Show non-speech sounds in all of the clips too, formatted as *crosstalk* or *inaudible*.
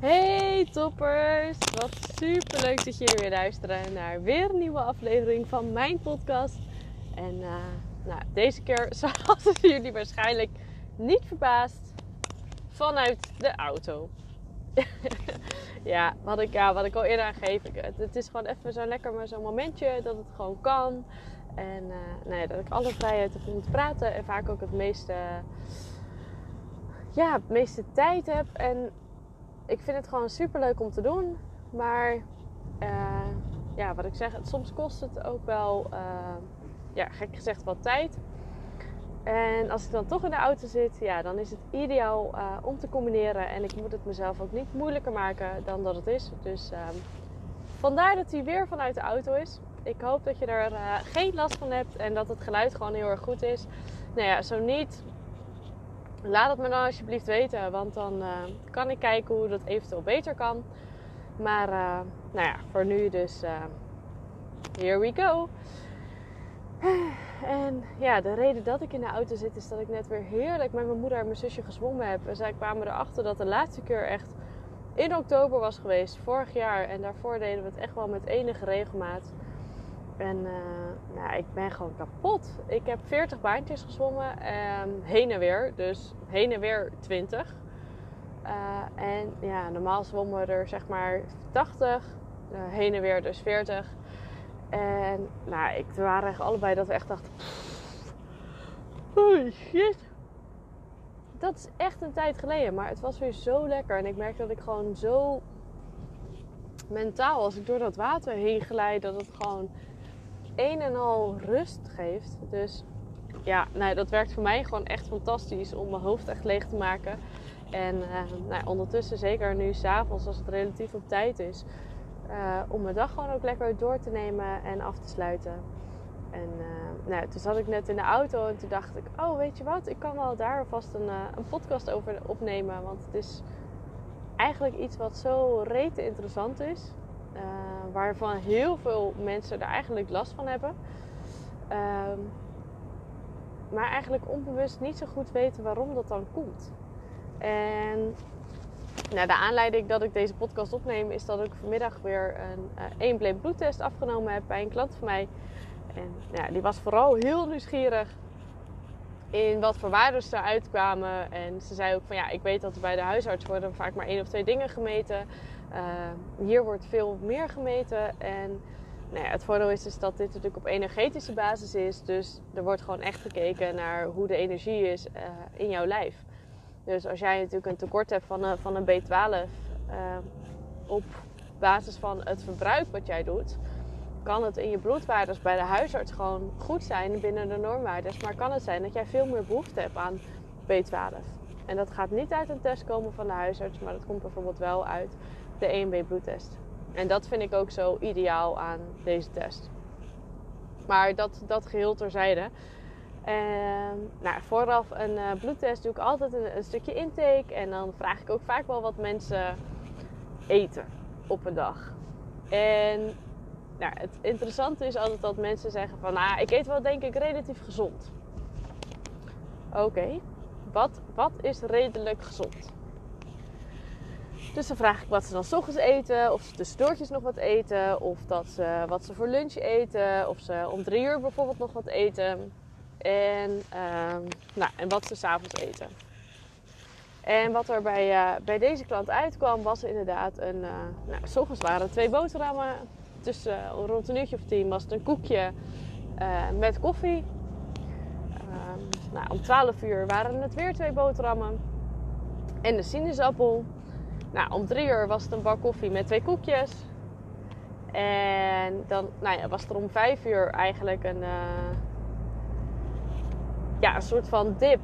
Hey toppers! Wat super leuk dat jullie weer luisteren naar weer een nieuwe aflevering van mijn podcast. En uh, nou, deze keer, *laughs* zoals jullie waarschijnlijk niet verbaasd, vanuit de auto. *laughs* ja, wat ik, ja, wat ik al eerder aangeef, het, het is gewoon even zo lekker maar zo'n momentje dat het gewoon kan. En uh, nee, dat ik alle vrijheid heb om te praten en vaak ook het meeste, ja, het meeste tijd heb. En ik vind het gewoon super leuk om te doen. Maar uh, ja, wat ik zeg, soms kost het ook wel, uh, ja, gek gezegd, wat tijd. En als ik dan toch in de auto zit, ja, dan is het ideaal uh, om te combineren. En ik moet het mezelf ook niet moeilijker maken dan dat het is. Dus vandaar dat hij weer vanuit de auto is. Ik hoop dat je er geen last van hebt en dat het geluid gewoon heel erg goed is. Nou ja, zo niet, laat het me dan alsjeblieft weten. Want dan uh, kan ik kijken hoe dat eventueel beter kan. Maar uh, nou ja, voor nu dus uh, here we go. *sighs* En ja, de reden dat ik in de auto zit is dat ik net weer heerlijk met mijn moeder en mijn zusje gezwommen heb. En zij kwamen erachter dat de laatste keer echt in oktober was geweest, vorig jaar. En daarvoor deden we het echt wel met enige regelmaat. En uh, ik ben gewoon kapot. Ik heb 40 baantjes gezwommen, um, heen en weer. Dus heen en weer 20. Uh, en ja, normaal zwommen we er zeg maar 80, uh, heen en weer dus 40. En nou, ik, waren echt allebei dat we echt dachten: holy shit. Dat is echt een tijd geleden, maar het was weer zo lekker. En ik merk dat ik gewoon zo mentaal, als ik door dat water heen glijd, dat het gewoon een en al rust geeft. Dus ja, nou, dat werkt voor mij gewoon echt fantastisch om mijn hoofd echt leeg te maken. En uh, nou, ondertussen, zeker nu s'avonds als het relatief op tijd is, uh, om mijn dag gewoon ook lekker door te nemen en af te sluiten. En uh, nou, toen zat ik net in de auto en toen dacht ik, oh weet je wat, ik kan wel daar vast een, een podcast over opnemen. Want het is eigenlijk iets wat zo rete interessant is. Uh, waarvan heel veel mensen er eigenlijk last van hebben. Uh, maar eigenlijk onbewust niet zo goed weten waarom dat dan komt. En nou, de aanleiding dat ik deze podcast opneem is dat ik vanmiddag weer een uh, bloedtest afgenomen heb bij een klant van mij. En ja, die was vooral heel nieuwsgierig in wat voor waarden eruit kwamen. En ze zei ook van ja, ik weet dat bij de huisarts worden vaak maar één of twee dingen gemeten. Uh, hier wordt veel meer gemeten. En nou ja, het voordeel is dus dat dit natuurlijk op energetische basis is. Dus er wordt gewoon echt gekeken naar hoe de energie is uh, in jouw lijf. Dus als jij natuurlijk een tekort hebt van een, van een B12 uh, op basis van het verbruik wat jij doet, kan het in je bloedwaardes bij de huisarts gewoon goed zijn binnen de normwaardes. Maar kan het zijn dat jij veel meer behoefte hebt aan B12. En dat gaat niet uit een test komen van de huisarts, maar dat komt bijvoorbeeld wel uit de EMB bloedtest. En dat vind ik ook zo ideaal aan deze test. Maar dat, dat geheel terzijde. En, nou, vooraf een uh, bloedtest doe ik altijd een, een, stukje intake. En dan vraag ik ook vaak wel wat mensen eten op een dag. En nou, het interessante is altijd dat mensen zeggen van... Nou, ik eet wel denk ik relatief gezond. Oké, wat, wat is redelijk gezond? Dus dan vraag ik wat ze dan s ochtends eten, of ze tussendoortjes nog wat eten, of dat ze, wat ze voor lunch eten, of ze om drie uur bijvoorbeeld nog wat eten. En, um, nou, en wat ze s'avonds eten. En wat er bij, uh, bij deze klant uitkwam, was inderdaad een. Uh, nou, s ochtends waren twee boterhammen. Uh, rond een uurtje of tien was het een koekje met koffie. Um, nou, om 12 uur waren het weer twee boterhammen. En de sinaasappel. Nou, om drie uur was het een bak koffie met twee koekjes. En dan nou ja, was er om vijf uur eigenlijk een, uh, ja, een soort van dip.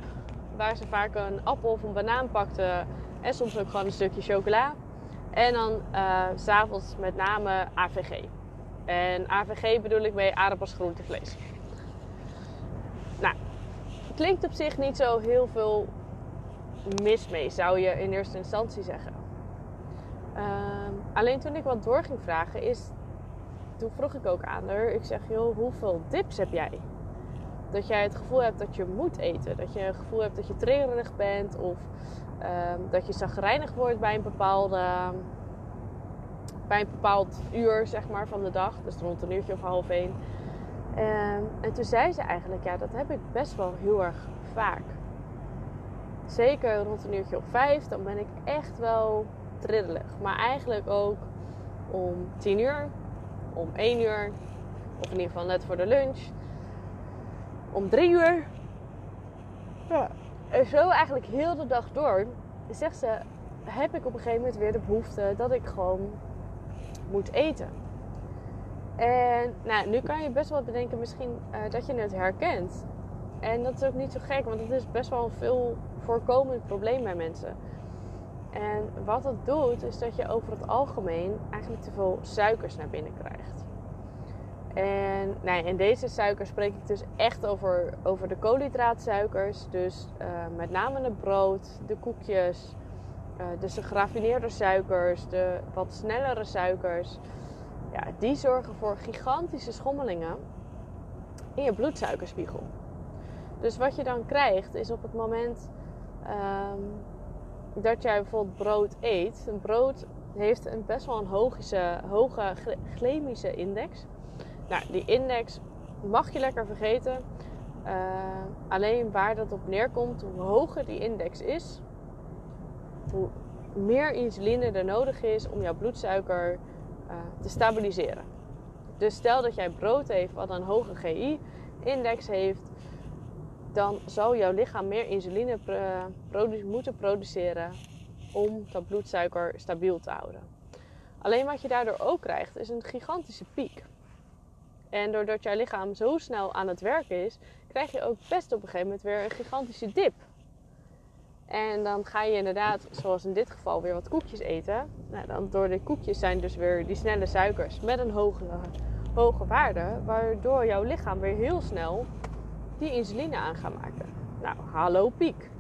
Waar ze vaak een appel of een banaan pakten. En soms ook gewoon een stukje chocola. En dan uh, s'avonds met name AVG. En AVG bedoel ik mee aardappels, groente, vlees. Nou, klinkt op zich niet zo heel veel mis mee, zou je in eerste instantie zeggen. Um, alleen toen ik wat door ging vragen, is, toen vroeg ik ook aan haar. Ik zeg, joh, hoeveel dips heb jij? Dat jij het gevoel hebt dat je moet eten. Dat je het gevoel hebt dat je trillerig bent. Of Ehm, dat je zagrijnig wordt bij een bepaalde bij een bepaald uur zeg maar, van de dag. Dus rond een uurtje of half één. En, en toen zei ze eigenlijk, ja, dat heb ik best wel heel erg vaak. Zeker rond een uurtje of vijf, dan ben ik echt wel triddelig. Maar eigenlijk ook om tien uur, om één uur, of in ieder geval net voor de lunch, om drie uur. Ja. En zo eigenlijk heel de dag door, zegt ze, heb ik op een gegeven moment weer de behoefte dat ik gewoon moet eten. En nou, nu kan je best wel bedenken misschien uh, dat je het herkent. En dat is ook niet zo gek, want het is best wel een veel voorkomend probleem bij mensen. En wat het doet, is dat je over het algemeen eigenlijk te veel suikers naar binnen krijgt. En nou, in deze suikers spreek ik dus echt over, over de koolhydraatsuikers. Dus uh, met name het brood, de koekjes, uh, dus de geraffineerde suikers, de wat snellere suikers, ja, die zorgen voor gigantische schommelingen in je bloedsuikerspiegel. Dus wat je dan krijgt is op het moment um, dat jij bijvoorbeeld brood eet. Een brood heeft een best wel een hoge glycemische index. Nou, die index mag je lekker vergeten. Uh, alleen waar dat op neerkomt, hoe hoger die index is, hoe meer insuline er nodig is om jouw bloedsuiker uh, te stabiliseren. Dus stel dat jij brood heeft wat een hoge GI-index heeft, dan zal jouw lichaam meer insuline moeten produceren om dat bloedsuiker stabiel te houden. Alleen wat je daardoor ook krijgt is een gigantische piek. En doordat jouw lichaam zo snel aan het werken is, krijg je ook best op een gegeven moment weer een gigantische dip. En dan ga je inderdaad, zoals in dit geval, weer wat koekjes eten. Nou, dan door de koekjes zijn dus weer die snelle suikers met een hoge, hoge waarde. Waardoor jouw lichaam weer heel snel die insuline aan gaat maken. Nou, hallo piek.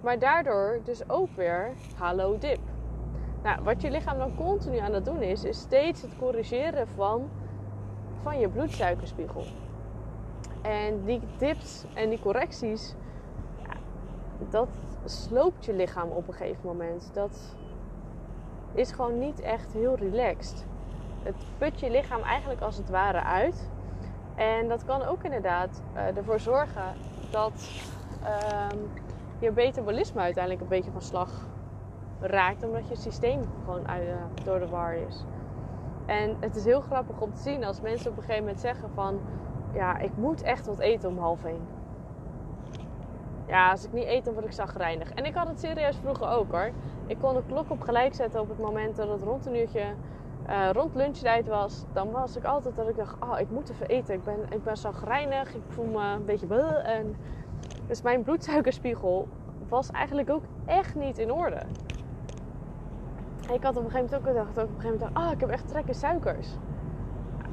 Maar daardoor dus ook weer hallo dip. Nou, wat je lichaam dan continu aan het doen is, is steeds het corrigeren van, van je bloedsuikerspiegel. En die dips en die correcties dat sloopt je lichaam op een gegeven moment. Dat is gewoon niet echt heel relaxed. Het put je lichaam eigenlijk als het ware uit. En dat kan ook inderdaad uh, ervoor zorgen dat uh, je metabolisme uiteindelijk een beetje van slag raakt. Omdat je systeem gewoon uh, door de war is. En het is heel grappig om te zien als mensen op een gegeven moment zeggen van... Ja, ik moet echt wat eten om half één. Ja, als ik niet eet, dan word ik zagrijnig. En ik had het serieus vroeger ook hoor. Ik kon de klok op gelijk zetten op het moment dat het rond een uurtje, uh, rond lunchtijd was. Dan was ik altijd dat ik dacht, oh, ik moet even eten. Ik ben, ik ben zagrijnig, ik voel me een beetje... Bleh. En dus mijn bloedsuikerspiegel was eigenlijk ook echt niet in orde. Ik had op een gegeven moment ook gedacht, op een gegeven moment dacht, oh, ik heb echt trek in suikers.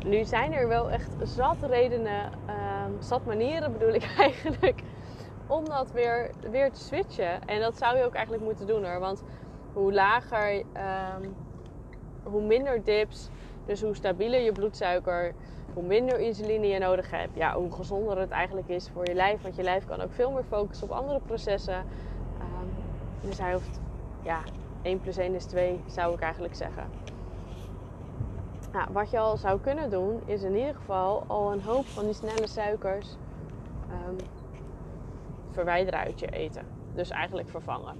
Nu zijn er wel echt zat redenen, um, zat manieren bedoel ik *laughs* eigenlijk om dat weer, weer te switchen. En dat zou je ook eigenlijk moeten doen hoor. Want hoe lager, um, hoe minder dips, dus hoe stabieler je bloedsuiker, hoe minder insuline je nodig hebt, ja, hoe gezonder het eigenlijk is voor je lijf. Want je lijf kan ook veel meer focussen op andere processen. Um, dus hij hoeft, ja, 1 plus 1 is 2, zou ik eigenlijk zeggen. Nou, wat je al zou kunnen doen, is in ieder geval al een hoop van die snelle suikers um, verwijderen uit je eten. Dus eigenlijk vervangen.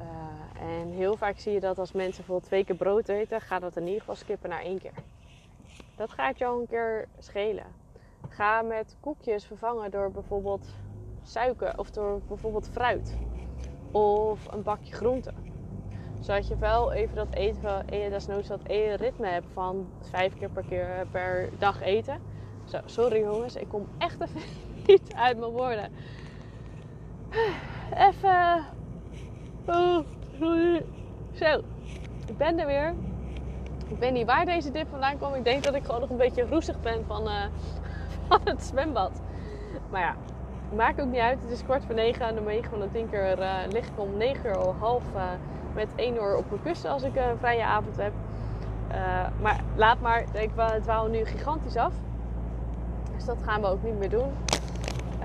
Uh, en heel vaak zie je dat als mensen bijvoorbeeld twee keer brood eten, gaat dat in ieder geval skippen naar één keer. Dat gaat jou een keer schelen. Ga met koekjes vervangen door bijvoorbeeld suiker of door bijvoorbeeld fruit. Of een bakje groenten. Zodat je wel even dat eten, desnoods dat ritme hebt van vijf keer per, keer per dag eten. Zo, sorry jongens, ik kom echt even *laughs* niet uit mijn woorden. Even. Oh, zo, ik ben er weer. Ik weet niet waar deze dip vandaan komt. Ik denk dat ik gewoon nog een beetje roestig ben van, uh, *laughs* van het zwembad. Maar ja, maakt ook niet uit. Het is kwart voor negen. En de 9 van de 10 keer uh, lig ik om 9 uur half uh, met één uur op mijn kussen als ik een vrije avond heb. maar laat maar. Ik, het wou nu gigantisch af. Dus dat gaan we ook niet meer doen.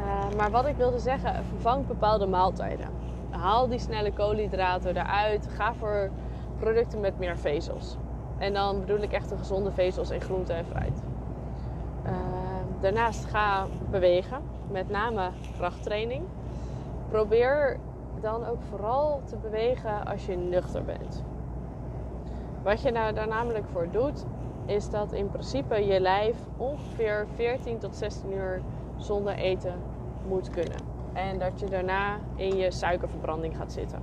Eh, maar wat ik wilde zeggen, vervang bepaalde maaltijden. haal die snelle koolhydraten eruit. Ga voor producten met meer vezels. En dan bedoel ik echt de gezonde vezels in groente en fruit. Ehm, daarnaast ga bewegen, met name krachttraining. Probeer dan ook vooral te bewegen als je nuchter bent. Wat je nou daar namelijk voor doet, is dat in principe je lijf ongeveer 14 tot 16 uur zonder eten moet kunnen. En dat je daarna in je suikerverbranding gaat zitten.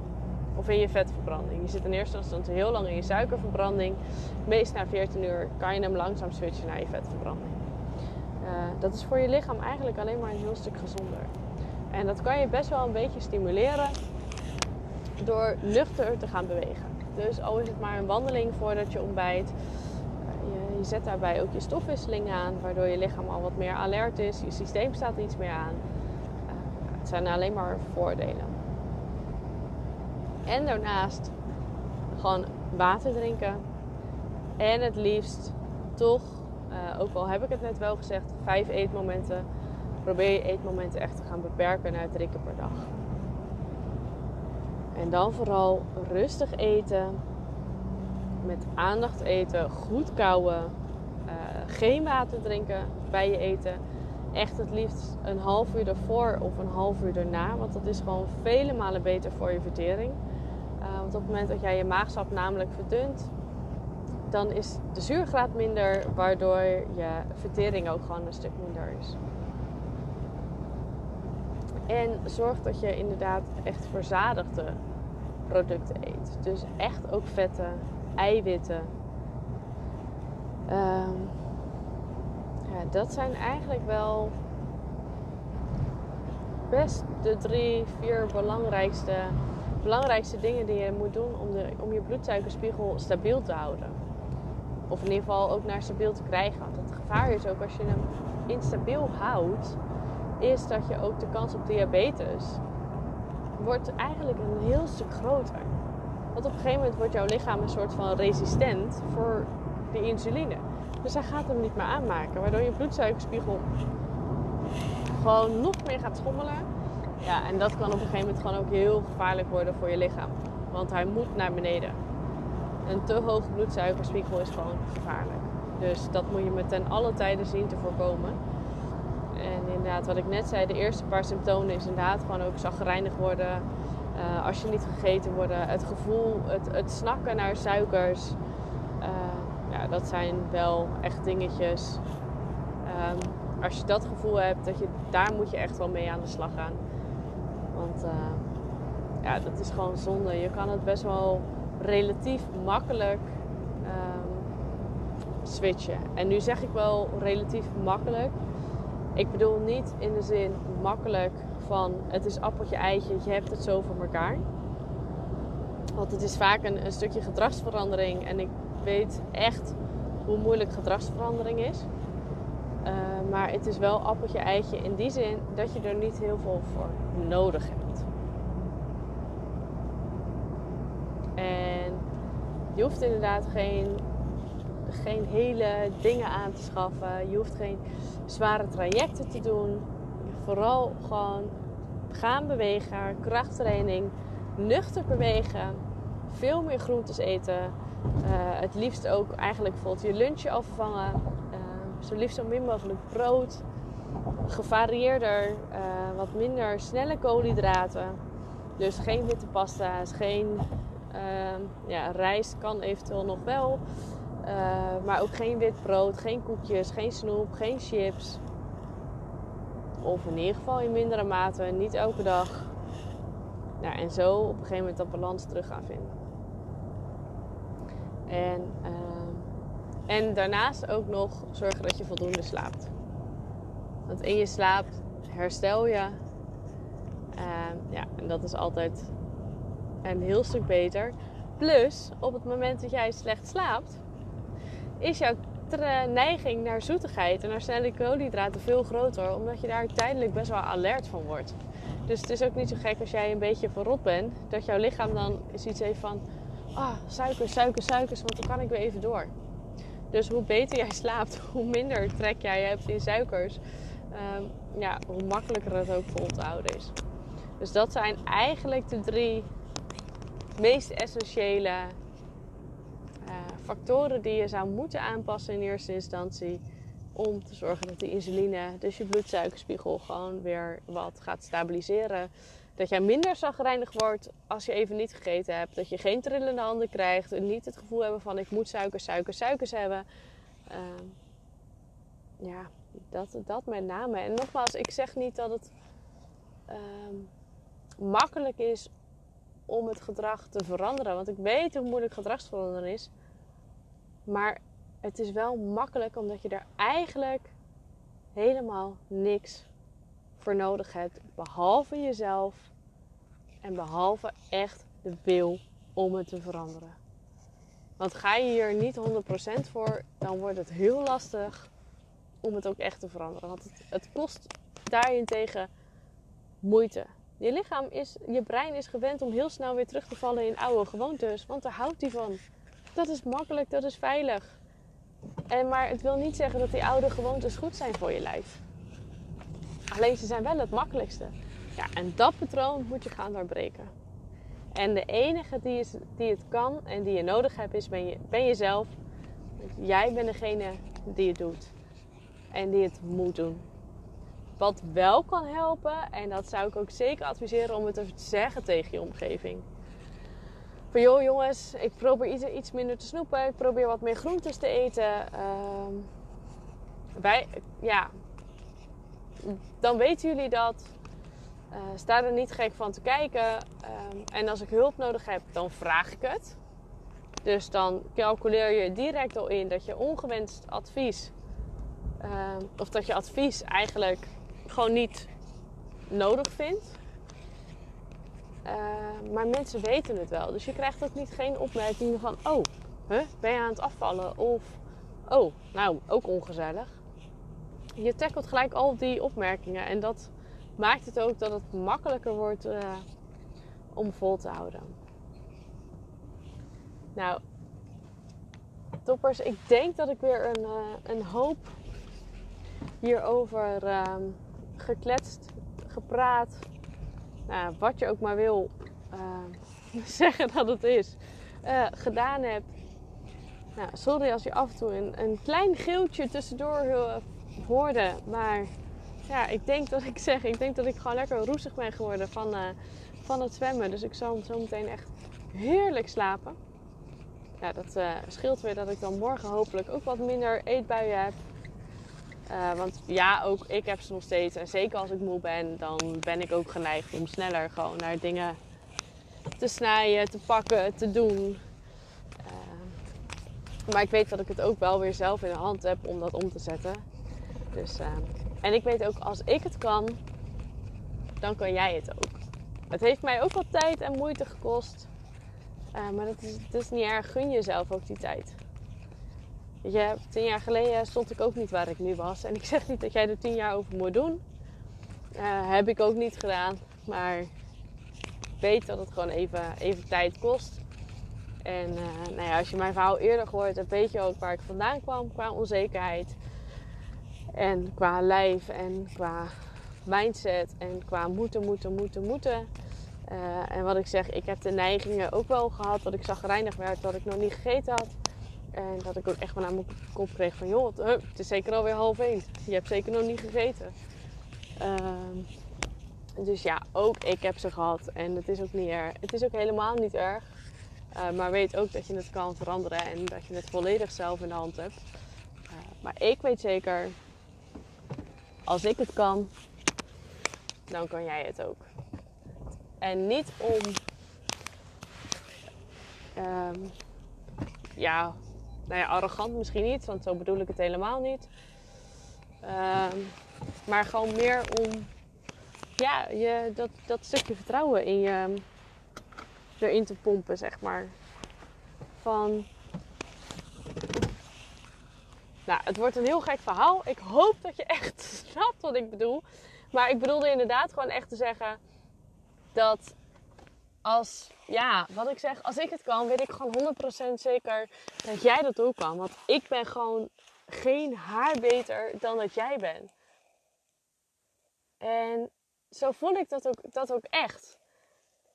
Of in je vetverbranding. Je zit in eerste instantie heel lang in je suikerverbranding. Meest na 14 uur kan je hem langzaam switchen naar je vetverbranding. Uh, dat is voor je lichaam eigenlijk alleen maar een heel stuk gezonder. En dat kan je best wel een beetje stimuleren door nuchter te gaan bewegen. Dus al is het maar een wandeling voordat je ontbijt. Je, je zet daarbij ook je stofwisseling aan, waardoor je lichaam al wat meer alert is. Je systeem staat iets meer aan. Zijn alleen maar voordelen. En daarnaast gewoon water drinken. En het liefst toch, uh, ook al heb ik het net wel gezegd, vijf eetmomenten. Probeer je eetmomenten echt te gaan beperken naar drie keer per dag. En dan vooral rustig eten. Met aandacht eten. Goed kouwen. Uh, geen water drinken bij je eten. Echt het liefst een half uur ervoor of een half uur erna. Want dat is gewoon vele malen beter voor je vertering. Uh, want op het moment dat jij je maagsap namelijk verdunt, dan is de zuurgraad minder, waardoor je vertering ook gewoon een stuk minder is. En zorg dat je inderdaad echt verzadigde producten eet. Dus echt ook vetten, eiwitten. Um, ja, dat zijn eigenlijk wel best de drie, vier belangrijkste, belangrijkste dingen die je moet doen om, de, om je bloedsuikerspiegel stabiel te houden. Of in ieder geval ook naar stabiel te krijgen. Want het gevaar is ook als je hem instabiel houdt, is dat je ook de kans op diabetes wordt eigenlijk een heel stuk groter. Want op een gegeven moment wordt jouw lichaam een soort van resistent voor de insuline. Dus hij gaat hem niet meer aanmaken, waardoor je bloedsuikerspiegel gewoon nog meer gaat schommelen. Ja, en dat kan op een gegeven moment gewoon ook heel gevaarlijk worden voor je lichaam. Want hij moet naar beneden. Een te hoge bloedsuikerspiegel is gewoon gevaarlijk. Dus dat moet je met ten alle tijden zien te voorkomen. En inderdaad, wat ik net zei, de eerste paar symptomen is inderdaad gewoon ook zagrijnig worden. Uh, als je niet gegeten wordt, het gevoel, het, het snakken naar suikers. Dat zijn wel echt dingetjes. Um, als je dat gevoel hebt, dat je, daar moet je echt wel mee aan de slag gaan. Want uh, ja, dat is gewoon zonde. Je kan het best wel relatief makkelijk um, switchen. En nu zeg ik wel relatief makkelijk. Ik bedoel niet in de zin makkelijk van het is appeltje eitje, je hebt het zo voor elkaar. Want het is vaak een stukje gedragsverandering en ik weet echt hoe moeilijk gedragsverandering is. Uh, maar het is wel appeltje eitje in die zin dat je er niet heel veel voor nodig hebt. En je hoeft inderdaad geen geen hele dingen aan te schaffen. Je hoeft geen zware trajecten te doen. Vooral gewoon gaan bewegen, krachttraining, nuchter bewegen, veel meer groentes eten. Uh, het liefst ook eigenlijk bijvoorbeeld je lunchje al vervangen. Uh, zo liefst zo min mogelijk brood. Gevarieerder, uh, wat minder snelle koolhydraten. Dus geen witte pasta's, geen ja, rijst kan eventueel nog wel. Maar ook geen wit brood, geen koekjes, geen snoep, geen chips. Of in ieder geval in mindere mate, niet elke dag. Nou, en zo op een gegeven moment dat balans terug gaan vinden. En, uh, en daarnaast ook nog zorgen dat je voldoende slaapt. Want in je slaap herstel je. Uh, ja, en dat is altijd een heel stuk beter. Plus, op het moment dat jij slecht slaapt, is jouw neiging naar zoetigheid en naar snelle koolhydraten veel groter. Omdat je daar tijdelijk best wel alert van wordt. Dus het is ook niet zo gek als jij een beetje verrot bent. Dat jouw lichaam dan zoiets heeft van... Ah, suiker, suiker, suikers, want dan kan ik weer even door. Dus hoe beter jij slaapt, *laughs* hoe minder trek jij hebt in suikers. Um, ja, hoe makkelijker het ook vol te houden is. Dus dat zijn eigenlijk de drie meest essentiële uh, factoren die je zou moeten aanpassen in eerste instantie. Om te zorgen dat die insuline, dus je bloedsuikerspiegel, gewoon weer wat gaat stabiliseren. Dat jij minder zagrijnig wordt als je even niet gegeten hebt. Dat je geen trillende handen krijgt. En niet het gevoel hebben van ik moet suiker, suiker, suikers hebben. Uh, ja, dat, dat met name. En nogmaals, ik zeg niet dat het uh, makkelijk is om het gedrag te veranderen. Want ik weet hoe moeilijk gedragsveranderen is. Maar het is wel makkelijk omdat je er eigenlijk helemaal niks voor nodig hebt. Behalve jezelf en behalve echt de wil om het te veranderen. Want ga je hier niet 100% voor, dan wordt het heel lastig om het ook echt te veranderen. Want het, het kost daarentegen moeite. Je lichaam is, je brein is gewend om heel snel weer terug te vallen in oude gewoontes. Want daar houdt hij van. Dat is makkelijk, dat is veilig. En, maar het wil niet zeggen dat die oude gewoontes goed zijn voor je lijf. Alleen ze zijn wel het makkelijkste. Ja, en dat patroon moet je gaan doorbreken. En de enige die, is, die het kan en die je nodig hebt, is ben, je, ben jezelf. Jij bent degene die het doet. En die het moet doen. Wat wel kan helpen, en dat zou ik ook zeker adviseren om het te zeggen tegen je omgeving. Van joh jongens, ik probeer iets, iets minder te snoepen. Ik probeer wat meer groentes te eten. Uh, wij, ja, dan weten jullie dat. Uh, sta er niet gek van te kijken. Uh, en als ik hulp nodig heb, dan vraag ik het. Dus dan calculeer je direct al in dat je ongewenst advies, uh, of dat je advies eigenlijk gewoon niet nodig vindt. maar mensen weten het wel. Dus je krijgt ook niet geen opmerkingen van: oh, huh, ben je aan het afvallen? Of oh, nou, ook ongezellig je tackelt gelijk al die opmerkingen. En dat maakt het ook dat het makkelijker wordt uh, om vol te houden. Nou, toppers, ik denk dat ik weer een, uh, een hoop hierover uh, gekletst, gepraat, nou, wat je ook maar wil ehm, *laughs* zeggen dat het is, eh, gedaan heb. Nou, sorry als je af en toe een, een klein geeltje tussendoor hoorde. Maar ja, ik denk dat ik zeg, ik denk dat ik gewoon lekker roestig ben geworden van, uh, van het zwemmen. Dus ik zal zo meteen echt heerlijk slapen. Ja, dat uh, scheelt weer dat ik dan morgen hopelijk ook wat minder eetbuien heb. Uh, want ja, ook ik heb ze nog steeds. En zeker als ik moe ben, dan ben ik ook geneigd om sneller gewoon naar dingen te snijden, te pakken, te doen. maar ik weet dat ik het ook wel weer zelf in de hand heb om dat om te zetten. Dus, en ik weet ook, als ik het kan, dan kan jij het ook. Het heeft mij ook wat tijd en moeite gekost. Uh, maar dat is, niet erg. Gun jezelf ook die tijd. Weet je, tien jaar geleden stond ik ook niet waar ik nu was. En ik zeg niet dat jij er tien jaar over moet doen. Uh, heb ik ook niet gedaan. Maar weet dat het gewoon even, even tijd kost. En uh, nou ja, als je mijn verhaal eerder gehoord hebt, weet je ook waar ik vandaan kwam qua onzekerheid. En qua lijf en qua mindset en qua moeten, moeten, moeten, moeten. Uh, en wat ik zeg, ik heb de neigingen ook wel gehad dat ik zag reinig werd dat ik nog niet gegeten had. En dat ik ook echt wel naar mijn kop kreeg van joh, het, is zeker alweer half één. Je hebt zeker nog niet gegeten. Uh, dus ja, ook ik heb ze gehad. En het is ook niet erg. Het is ook helemaal niet erg. Uh, maar weet ook dat je het kan veranderen en dat je het volledig zelf in de hand hebt. Uh, maar ik weet zeker als ik het kan, dan kan jij het ook. En niet om, um, ja, nou ja, arrogant misschien niet, want zo bedoel ik het helemaal niet. Um, maar gewoon meer om, ja, je, dat, dat stukje vertrouwen in je erin te pompen, zeg maar. Van, nou, het wordt een heel gek verhaal. Ik hoop dat je echt *laughs* snapt wat ik bedoel. Maar ik bedoelde inderdaad gewoon echt te zeggen dat als, ja, wat ik zeg, als ik het kan, weet ik gewoon 100% zeker dat jij dat ook kan. Want ik ben gewoon geen haar beter dan dat jij bent. En zo voel ik dat ook, dat ook echt.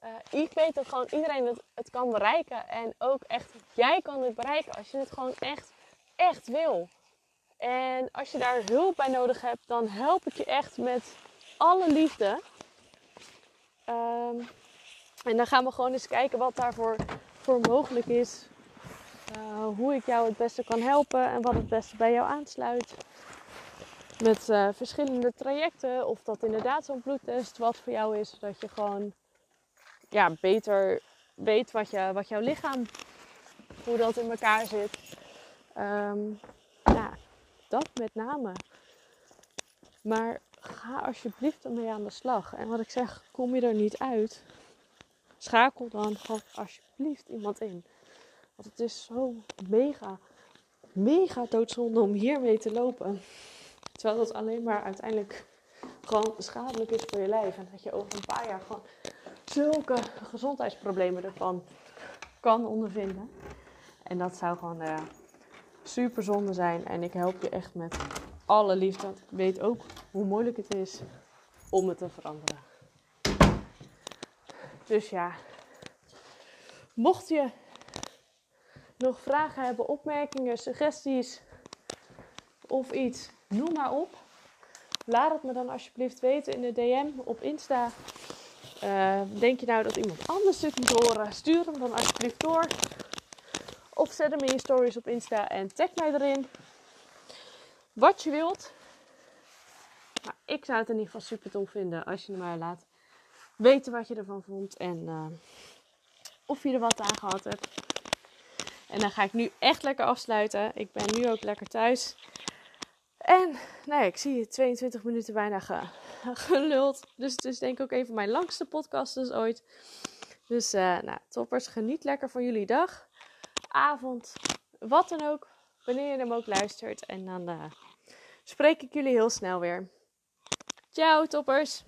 Uh, ik weet dat gewoon iedereen het, het kan bereiken. En ook echt, jij kan het bereiken als je het gewoon echt, echt wil. En als je daar hulp bij nodig hebt, dan help ik je echt met alle liefde. Um, en dan gaan we gewoon eens kijken wat daarvoor voor mogelijk is. Uh, hoe ik jou het beste kan helpen en wat het beste bij jou aansluit. Met uh, verschillende trajecten. Of dat inderdaad zo'n bloedtest wat voor jou is. Zodat je gewoon ja, beter weet wat, je, wat jouw lichaam, hoe dat in elkaar zit. Um, ja, dat met name. Maar ga alsjeblieft ermee aan de slag. En wat ik zeg, kom je er niet uit, schakel dan gewoon alsjeblieft iemand in. Want het is zo mega, mega doodzonde om hiermee te lopen. Terwijl dat alleen maar uiteindelijk gewoon schadelijk is voor je lijf. En dat je over een paar jaar gewoon zulke gezondheidsproblemen ervan kan ondervinden. En dat zou gewoon uh, super zonde zijn. En ik help je echt met alle liefde. Ik weet ook hoe moeilijk het is om het te veranderen. Dus ja, mocht je nog vragen hebben, opmerkingen, suggesties of iets, noem maar op. Laat het me dan alsjeblieft weten in de DM op Insta. Uh, denk je nou dat iemand anders dit moet horen? Stuur hem dan alsjeblieft door. Of zet hem in je stories op Insta en tag mij erin. Wat je wilt. Ik zou het in ieder geval super tof vinden als je me maar laat weten wat je ervan vond. En uh, of je er wat aan gehad hebt. En dan ga ik nu echt lekker afsluiten. Ik ben nu ook lekker thuis. En nou ik zie je 22 minuten bijna ge, *laughs* geluld. Dus het is denk ik ook een van mijn langste podcasts ooit. Dus uh, nou, toppers, geniet lekker van jullie dag, avond, wat dan ook. Wanneer je hem ook luistert. En dan uh, spreek ik jullie heel snel weer. Ciao toppers!